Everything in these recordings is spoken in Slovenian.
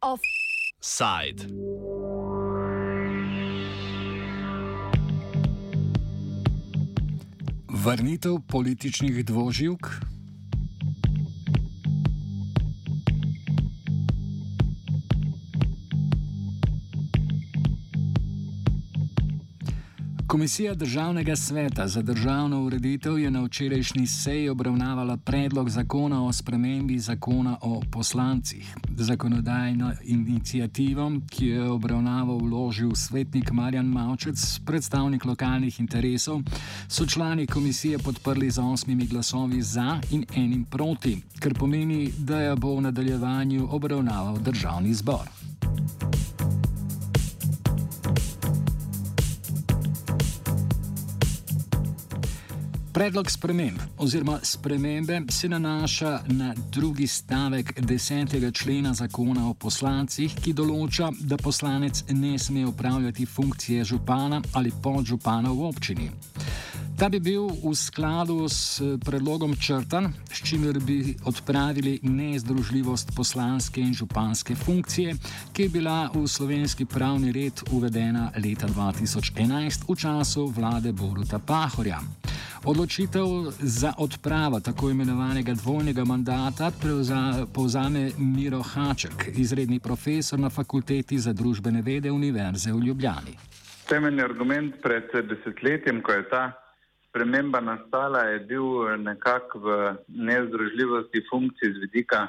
Offside. Vrnitev političnih dvoživk. Komisija Državnega sveta za državno ureditev je na včerajšnji seji obravnavala predlog zakona o spremembi zakona o poslancih. Zakonodajno inicijativo, ki jo je obravnavo vložil svetnik Marjan Maučec, predstavnik lokalnih interesov, so člani komisije podprli z osmimi glasovi za in enim proti, kar pomeni, da jo bo v nadaljevanju obravnaval državni zbor. Predlog sprememb oziroma spremembe se nanaša na drugi stavek desetega člena zakona o poslancih, ki določa, da poslanec ne sme upravljati funkcije župana ali podžupana v občini. Ta bi bil v skladu s predlogom črtan, s čimer bi odpravili nezdružljivost poslanske in županske funkcije, ki je bila v slovenski pravni red uvedena leta 2011 v času vlade Boruta Pahorja. Odločitev za odpravo tako imenovanega dvojnega mandata povzame Miro Haček, izredni profesor na Fakulteti za družbene vede Univerze v Ljubljani. Temeljni argument pred desetletjem, ko je ta sprememba nastala, je bil nekako v nezdružljivosti funkcij z vidika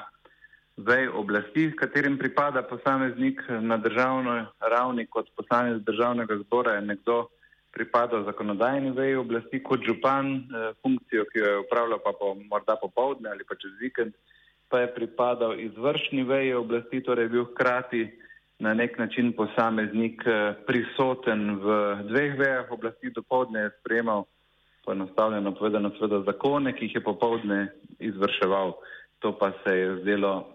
vej oblasti, katerim pripada posameznik na državno ravni kot poslanec državnega zbora, je nekdo, pripadal zakonodajni veji oblasti kot župan, eh, funkcijo, ki jo je upravljal pa po, morda popovdne ali pa čez vikend, pa je pripadal izvršni veji oblasti, torej je bil hkrati na nek način posameznik eh, prisoten v dveh vejah oblasti, dopovdne je sprejemal, poenostavljeno povedano, seveda zakone, ki jih je popovdne izvrševal. To pa se je zdelo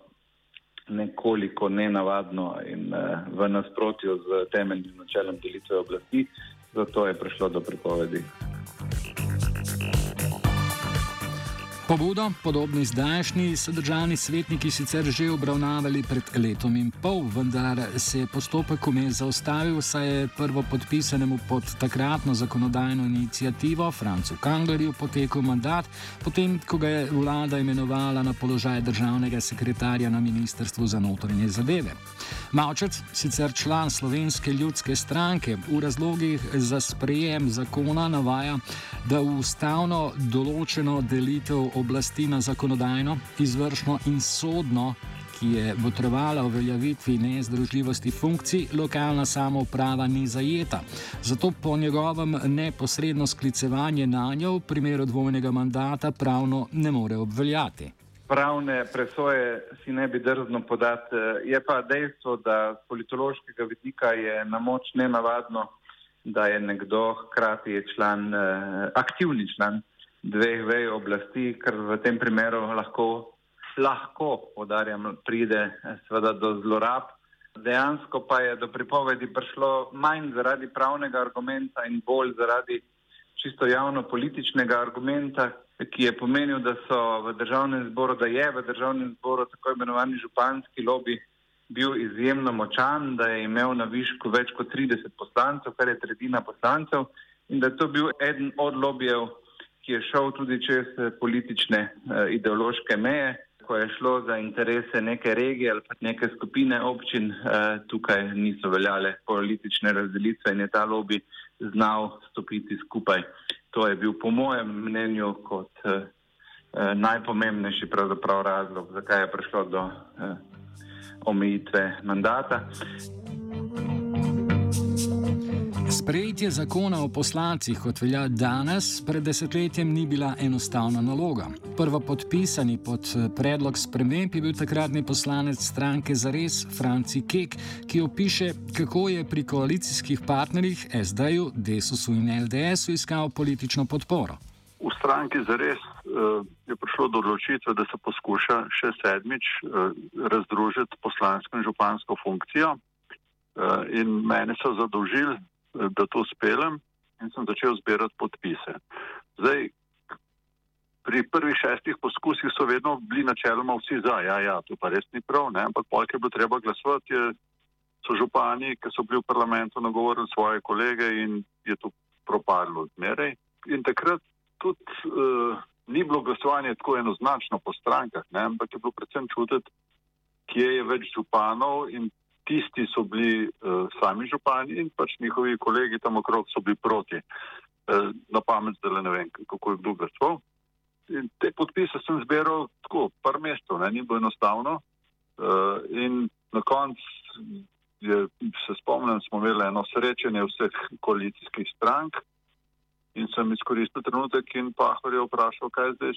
nekoliko nenavadno in uh, v nasprotju z temeljnim načelom delitve oblasti, zato je prišlo do prepovedi. Pobudo, podobni zdajšnji, so državni svetniki sicer že obravnavali pred letom in pol, vendar se je postopek vmes zaustavil, saj je prvo podpisanemu pod takratno zakonodajno inicijativo Francu Kanglerju potekel mandat, potem ko ga je vlada imenovala na položaj državnega sekretarja na Ministrstvu za notranje zadeve. Mavčec, sicer član slovenske ljudske stranke, v razlogih za sprejem zakona navaja, da v ustavno določeno delitev oblasti na zakonodajno, izvršno in sodno, ki je potrebovala uveljavitvi nezdružljivosti funkcij, lokalna samouprava ni zajeta. Zato po njegovem neposredno sklicevanje na njo v primeru dvojnega mandata pravno ne more obveljati. Pravne presoje si ne bi drzno podati. Je pa dejstvo, da z politološkega vidika je na moč nenavadno, da je nekdo hkrati član, eh, aktivni član dveh vej oblasti, ker v tem primeru lahko, lahko podarjam, pride seveda do zlorab. Dejansko pa je do pripovedi prišlo manj zaradi pravnega argumenta in bolj zaradi čisto javno političnega argumenta, ki je pomenil, da so v državnem zboru, da je v državnem zboru tako imenovani županski lobby bil izjemno močan, da je imel na višku več kot 30 poslancev, kar je tretjina poslancev in da je to bil eden od lobijev, ki je šel tudi čez eh, politične uh, ideološke meje, ko je šlo za interese neke regije ali pa neke skupine občin, uh, tukaj niso veljale politične razdelitve in je ta lobby znal stopiti skupaj. To je bil po mojem mnenju kot najpomembnejši pravzaprav razlog, zakaj je prišlo do omejitve mandata. Sprejetje zakona o poslancih, kot velja danes, pred desetletjem ni bila enostavna naloga. Prvo podpisani pod eh, predlog sprememb je bil takratni poslanec stranke Zares, Franci Kek, ki opiše, kako je pri koalicijskih partnerjih SD-ju, Desusu in LDS-u iskal politično podporo. V stranki Zares uh, je prišlo do odločitve, da se poskuša še sedmič uh, razdružiti poslansko in župansko funkcijo. In mene so zadolžili, da to spelem. in sem začel zbirati podpise. Zdaj, pri prvih šestih poskusih so vedno bili načeloma vsi za, ja, ja, to pa res ni prav, ne? ampak polk je bilo treba glasovati, je, so župani, ki so bili v parlamentu, nagovorili svoje kolege in je to propadlo zmeraj. In takrat tudi uh, ni bilo glasovanje tako enoznačno po strankah, ne? ampak je bilo predvsem čutiti, kje je več županov in tisti so bili uh, sami župani in pač njihovi kolegi tam okrog so bili proti. Uh, na pamet zdaj ne vem, kako je kdo glasoval. In te podpise sem zbiral tako, par mesecev, ni bilo enostavno. Uh, in na koncu se spomnim, smo imeli eno srečanje vseh koalicijskih strank in sem izkoristil trenutek in Pahor je vprašal, kaj je zdaj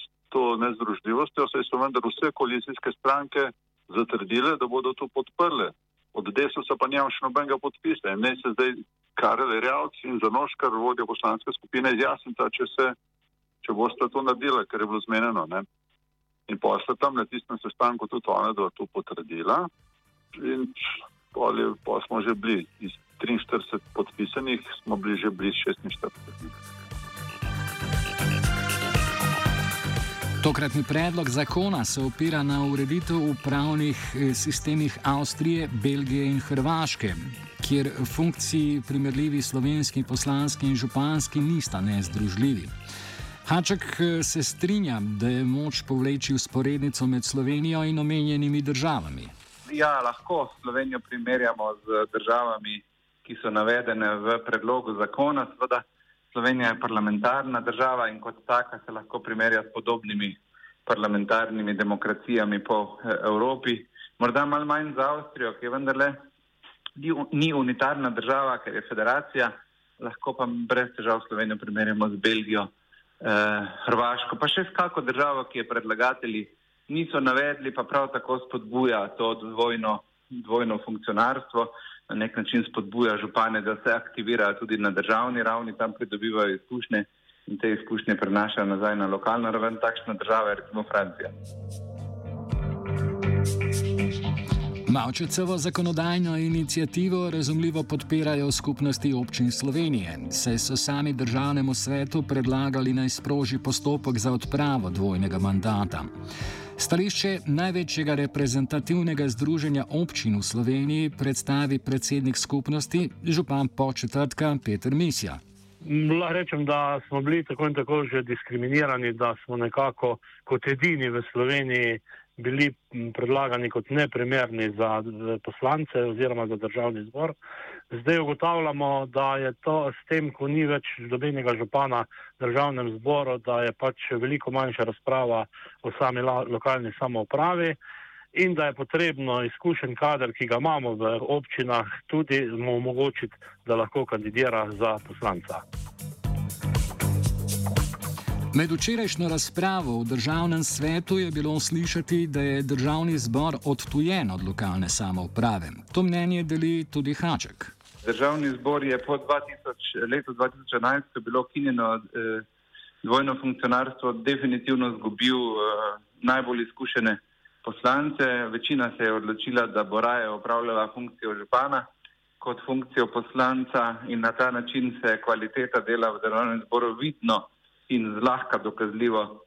s to nezdružljivostjo. Saj so vendar vse koalicijske stranke zatrdile, da bodo to podprle. Od desusa pa nimam še nobenega podpisa in ne se zdaj Karel Rjavc in Zanoškar vodja poslanske skupine izjasnita, če se če boste to naredili, ker je bilo zmenjeno. Ne? In posla tam na tistem sestanku tudi ona, da je to potrdila. In pa smo že bili iz 43 podpisanih, smo bili že blizu 46. Tokratni predlog zakona se opira na ureditev v pravnih eh, sistemih Avstrije, Belgije in Hrvaške, kjer funkciji primerljivi slovenski, poslanski in županski nista nezdružljivi. Haček eh, se strinja, da je moč povleči usporednico med Slovenijo in omenjenimi državami. Ja, lahko Slovenijo primerjamo z državami, ki so navedene v predlogu zakona. Sveda, Slovenija je parlamentarna država in kot taka se lahko primerja s podobnimi parlamentarnimi demokracijami po eh, Evropi. Morda malo manj za Avstrijo, ki je vendarle ni unitarna država, ker je federacija, lahko pa brez težav Slovenijo primerjamo z Belgijo eh, Hrvaško, pa še s kako državo, ki je predlagatelji niso navedli, pa prav tako spodbuja to dvojno, dvojno funkcionarstvo, na nek način spodbuja župane, da se aktivirajo tudi na državni ravni, tam pridobivajo izkušnje in te izkušnje prenašajo nazaj na lokalno raven, takšna država je recimo Francija. Mavčecevo zakonodajno inicijativo razumljivo podpirajo v skupnosti občin Slovenije, saj so sami državnemu svetu predlagali naj sproži postopek za odpravo dvojnega mandata. Stališče največjega reprezentativnega združenja občin v Sloveniji predstavi predsednik skupnosti, župan početrtka Petr Misja. Lahko rečem, da smo bili tako in tako že diskriminirani, da smo nekako kot edini v Sloveniji bili predlagani kot neprimerni za poslance oziroma za državni zbor. Zdaj ugotavljamo, da je to s tem, ko ni več dobenega župana v državnem zboru, da je pač veliko manjša razprava o sami lokalni samoupravi in da je potrebno izkušen kader, ki ga imamo v občinah, tudi mu omogočiti, da lahko kandidira za poslanca. Med včerajšnjo razpravo v državnem svetu je bilo slišati, da je državni zbor odtujen od lokalne samouprave. To mnenje deli tudi Haček. Državni zbor je po 2000, letu 2011, ko je bilo kinjeno eh, dvojno funkcionarstvo, definitivno zgubil eh, najbolj izkušene poslance. Večina se je odločila, da bo raje upravljala funkcijo župana kot funkcijo poslanca in na ta način se kvaliteta dela v državnem zboru vidno in zlahka dokazljivo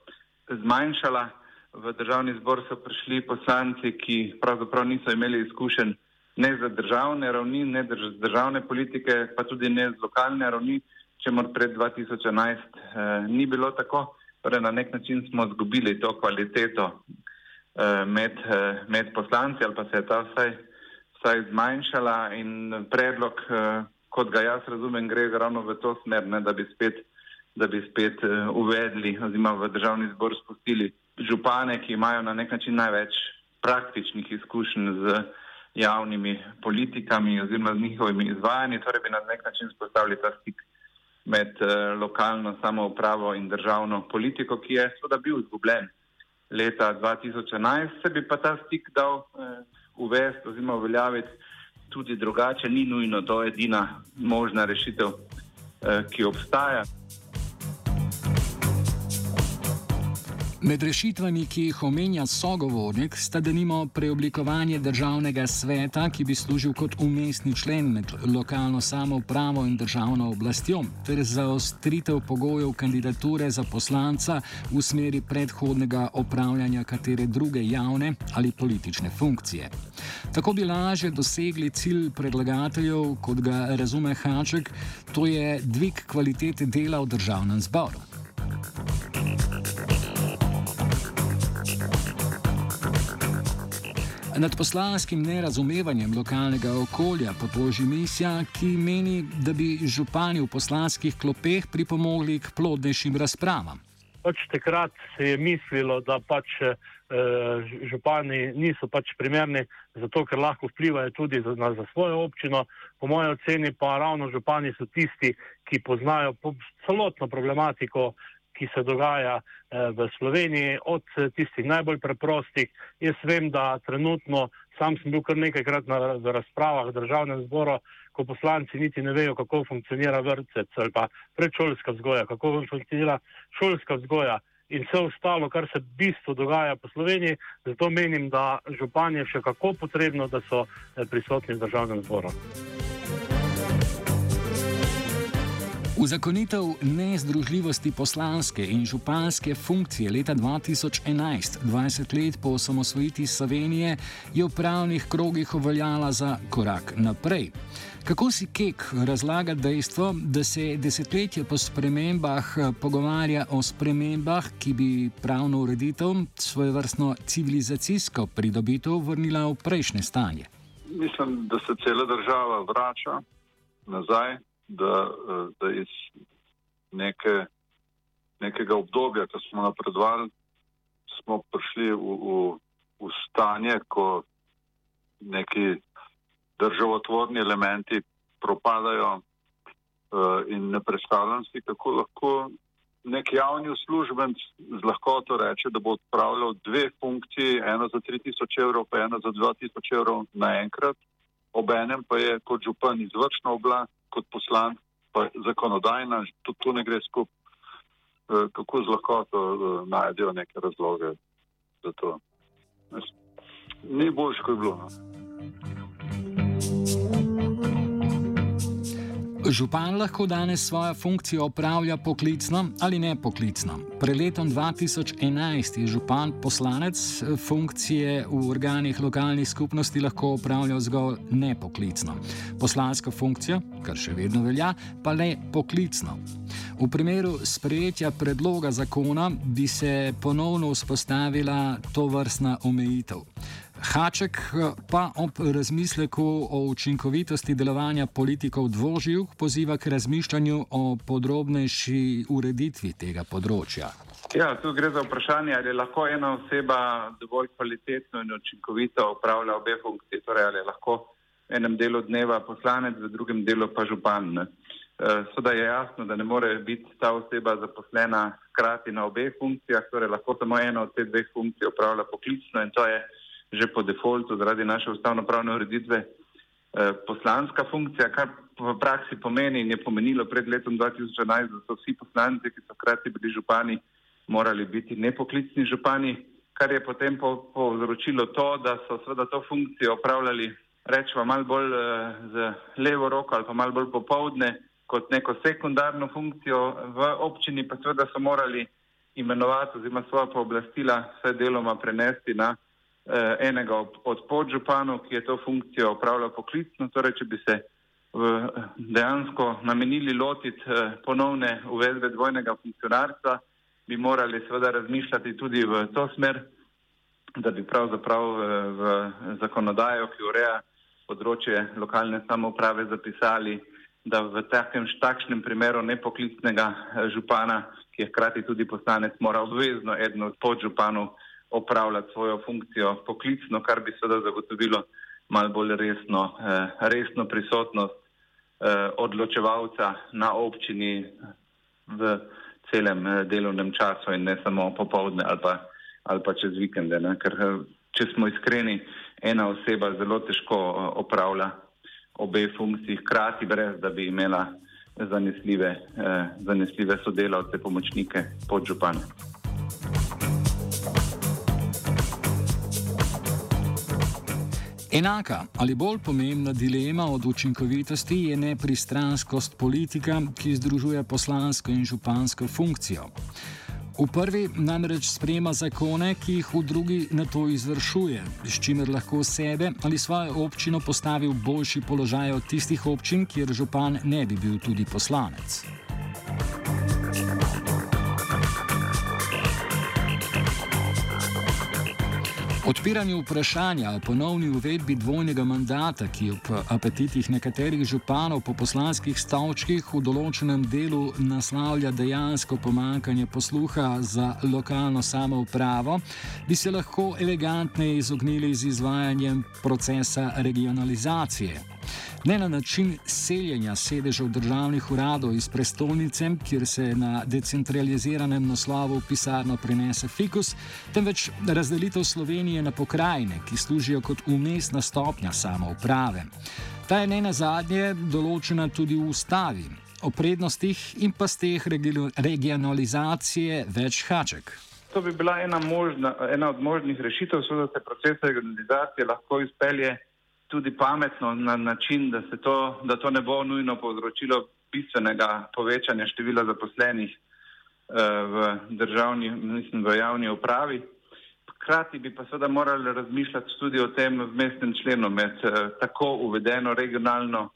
zmanjšala. V državni zbor so prišli poslanci, ki pravzaprav niso imeli izkušenj ne za državne ravni, ne za državne politike, pa tudi ne z lokalne ravni, če mor pred 2011 eh, ni bilo tako. Torej, na nek način smo zgubili to kvaliteto eh, med, eh, med poslanci ali pa se je ta vsaj, vsaj zmanjšala in predlog, eh, kot ga jaz razumem, gre ravno v to smer, ne, da bi spet da bi spet uh, uvedli oziroma v državni zbor spustili župane, ki imajo na nek način največ praktičnih izkušenj z javnimi politikami oziroma z njihovimi izvajanji, torej bi na nek način spostavili ta stik med uh, lokalno samoupravo in državno politiko, ki je seveda bil izgubljen leta 2011, se bi pa ta stik dal uh, uvesti oziroma uveljaviti tudi drugače, ni nujno to edina možna rešitev, uh, ki obstaja. Med rešitvami, ki jih omenja sogovornik, sta denimo preoblikovanje državnega sveta, ki bi služil kot umestni člen med lokalno samoupravo in državno oblastjo, ter zaostritev pogojev kandidature za poslanca v smeri predhodnega opravljanja katere druge javne ali politične funkcije. Tako bi lažje dosegli cilj predlagateljev, kot ga razume Haček, to je dvig kvalitete dela v državnem zboru. Nad poslanskim nerazumevanjem lokalnega okolja pa toži misija, ki meni, da bi župani v poslanskih klopeh pripomogli k plodnejšim razpravam. Pač takrat se je mislilo, da pač eh, župani niso pač primerni, zato ker lahko vplivajo tudi za, na, za svojo občino. Po mojem oceni pa ravno župani so tisti, ki poznajo po, celotno problematiko ki se dogaja eh, v Sloveniji, od eh, tistih najbolj preprostih. Jaz vem, da trenutno, sam sem bil kar nekajkrat na razpravah v državnem zboru, ko poslanci niti ne vejo, kako funkcionira vrtec ali pa predšolska vzgoja, kako funkcionira šolska vzgoja in vse ostalo, kar se v bistvu dogaja po Sloveniji. Zato menim, da županje še kako potrebno, da so eh, prisotni v državnem zboru. Uzakonitev nezdružljivosti poslanske in županske funkcije leta 2011, 20 let po osamosvojitvi Slovenije, je v pravnih krogih uveljala za korak naprej. Kako si Kek razlaga dejstvo, da se desetletje po spremembah pogovarja o spremembah, ki bi pravno ureditev, svoje vrstno civilizacijsko pridobitev, vrnila v prejšnje stanje? Mislim, da se cela država vrača nazaj da, eh, da iz neke, nekega obdobja, ko smo napredovali, smo prišli v, v, v stanje, ko neki državotvorni elementi propadajo uh, in ne predstavljam si, kako lahko nek javni uslužbenc z lahkoto reče, da bo odpravljal dve funkciji, eno za 3000 evrov, pa eno za 2000 evrov naenkrat, obenem pa je kot župan izvršna oblast kot poslan, pa zakonodajna, tudi tu ne gre skupaj, eh, kako z lahkoto eh, najdejo neke razloge za to. Ni boljš, kot je bilo. No. Župan lahko danes svojo funkcijo opravlja poklicno ali ne poklicno. Pred letom 2011 je župan poslanec funkcije v organih lokalnih skupnosti lahko opravljal zgolj ne poklicno. Poslansko funkcijo, kar še vedno velja, pa le poklicno. V primeru sprejetja predloga zakona bi se ponovno vzpostavila to vrstna omejitev. Haček pa ob razmisleku o učinkovitosti delovanja politikov dvoživk poziva k razmišljanju o podrobnejši ureditvi tega področja. Ja, tu gre za vprašanje, ali lahko ena oseba dovolj kvalitetno in učinkovito upravlja obe funkcije. Torej, ali lahko v enem delu dneva poslanec, v drugem delu pa župan. Ne? Eh, Sada je jasno, da ne more biti ta oseba zaposlena hkrati na obeh funkcijah, torej lahko samo eno od teh dveh funkcij upravlja poklicno in to je že po defaultu zaradi naše ustavno-pravne ureditve eh, poslanska funkcija, kar v praksi pomeni in je pomenilo pred letom 2011, da so vsi poslanci, ki so hkrati bili župani, morali biti nepoklicni župani, kar je potem povzročilo to, da so seveda to funkcijo opravljali, rečemo, malo bolj eh, z levo roko ali pa malo bolj popovdne kot neko sekundarno funkcijo v občini, pa seveda so morali imenovati oziroma svoja pooblastila vse deloma prenesti na enega od podžupanov, ki je to funkcijo opravljal poklicno. Torej, če bi se v, dejansko namenili lotiti eh, ponovne uvedbe dvojnega funkcionarstva, bi morali seveda razmišljati tudi v to smer, da bi pravzaprav v, eh, zakonodajo, ki ureja področje lokalne samouprave, zapisali, da v takem, takšnem primeru nepoklicnega eh, župana, ki je hkrati tudi poslanec, mora obvezno eden od podžupanov opravljati svojo funkcijo poklicno, kar bi seveda zagotovilo malo bolj resno, eh, resno prisotnost eh, odločevalca na občini v celem eh, delovnem času in ne samo popovdne ali pa, ali pa čez vikende. Ne? Ker če smo iskreni, ena oseba zelo težko opravlja obe funkciji hkrati, brez da bi imela zanesljive, zanesljive sodelavce, pomočnike, podžupane. Enaka ali bolj pomembna dilema od učinkovitosti je nepristranskost politika, ki združuje poslansko in župansko funkcijo. V prvi namreč sprejema zakone, ki jih v drugi na to izvršuje, s čimer lahko sebe ali svojo občino postavi v boljši položaj od tistih občin, kjer župan ne bi bil tudi poslanec. Odpiranje vprašanja o ponovni uvedbi dvojnega mandata, ki ob apetitih nekaterih županov po poslanskih stavčkih v določenem delu naslavlja dejansko pomankanje posluha za lokalno samoupravo, bi se lahko elegantneje izognili z izvajanjem procesa regionalizacije. Ne na način seljenja sedežev državnih uradov iz prestolnice, kjer se na decentraliziranem naslovu pisarno prenese fikus, temveč razdelitev Slovenije na pokrajine, ki služijo kot umestna stopnja samouprave. Ta je ne na zadnje določena tudi v ustavi. O prednostih in pa z teh regionalizacije več haček. To bi bila ena, možna, ena od možnih rešitev, da se proces regionalizacije lahko izpelje tudi pametno na način, da, to, da to ne bo nujno povzročilo bistvenega povečanja števila zaposlenih eh, v državni, mislim, v javni upravi. Hkrati bi pa seveda morali razmišljati tudi o tem vmesnem členu med eh, tako uvedeno regionalno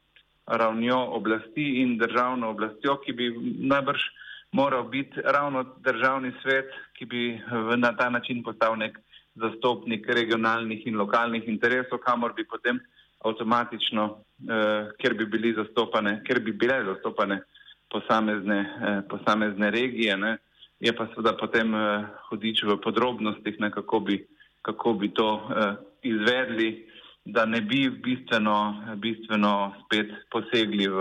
ravnjo oblasti in državno oblastjo, ki bi najbrž moral biti ravno državni svet, ki bi na ta način postal nek zastopnik regionalnih in lokalnih interesov, kamor bi potem avtomatično, eh, ker bi bili zastopane, ker bi bile zastopane posamezne, eh, posamezne regije, ne, je pa seveda potem eh, hodič v podrobnostih, ne, kako, bi, kako bi to eh, izvedli, da ne bi bistveno, bistveno spet posegli v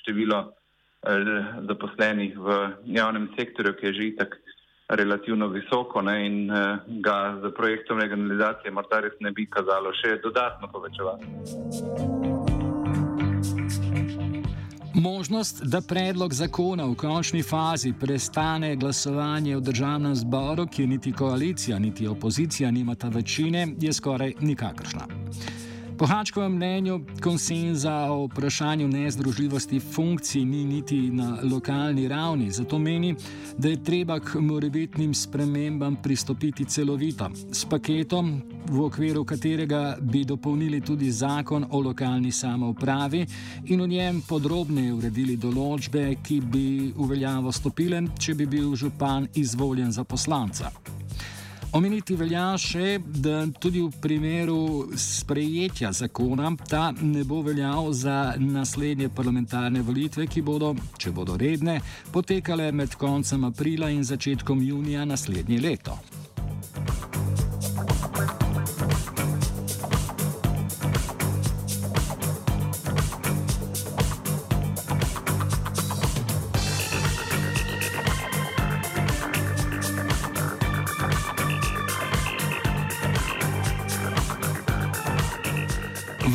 število eh, zaposlenih v javnem sektorju, ki je že itak relativno visoko ne, in uh, ga z projektom regionalizacije morda res ne bi kazalo še dodatno povečevati. Možnost, da predlog zakona v končni fazi prestane glasovanje v državnem zboru, kjer niti koalicija, niti opozicija nimata večine, je skoraj nikakršna. Po Hačkovem mnenju konsenza o vprašanju nezdružljivosti funkcij ni niti na lokalni ravni, zato meni, da je treba k morebitnim spremembam pristopiti celovito, s paketom, v okviru katerega bi dopolnili tudi zakon o lokalni samoupravi in v njem podrobneje uredili določbe, ki bi v veljavo stopile, če bi bil župan izvoljen za poslanca. Omeniti velja še, da tudi v primeru sprejetja zakona ta ne bo veljal za naslednje parlamentarne volitve, ki bodo, če bodo redne, potekale med koncem aprila in začetkom junija naslednje leto.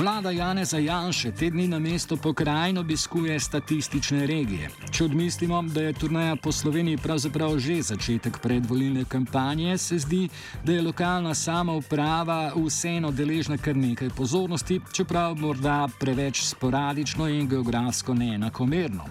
Vlada Janeza Janše te dni na mesto pokrajin obiskuje statistične regije. Če odmislimo, da je turnaja po Sloveniji pravzaprav že začetek predvolilne kampanje, se zdi, da je lokalna samouprava vseeno deležna kar nekaj pozornosti, čeprav morda preveč sporadično in geografsko neenakomerno.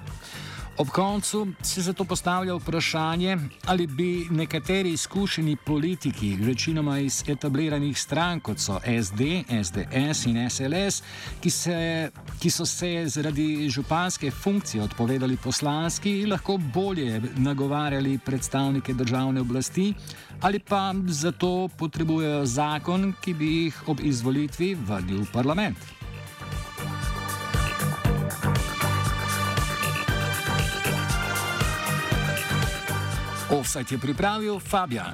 Ob koncu se zato postavlja vprašanje, ali bi nekateri izkušeni politiki, večinoma iz etabliranih strank, kot so SD, SDS in SLS, ki, se, ki so se zaradi županske funkcije odpovedali poslanski, lahko bolje nagovarjali predstavnike državne oblasti, ali pa zato potrebujejo zakon, ki bi jih ob izvolitvi vrnil v parlament. Offset je pripravil Fabian.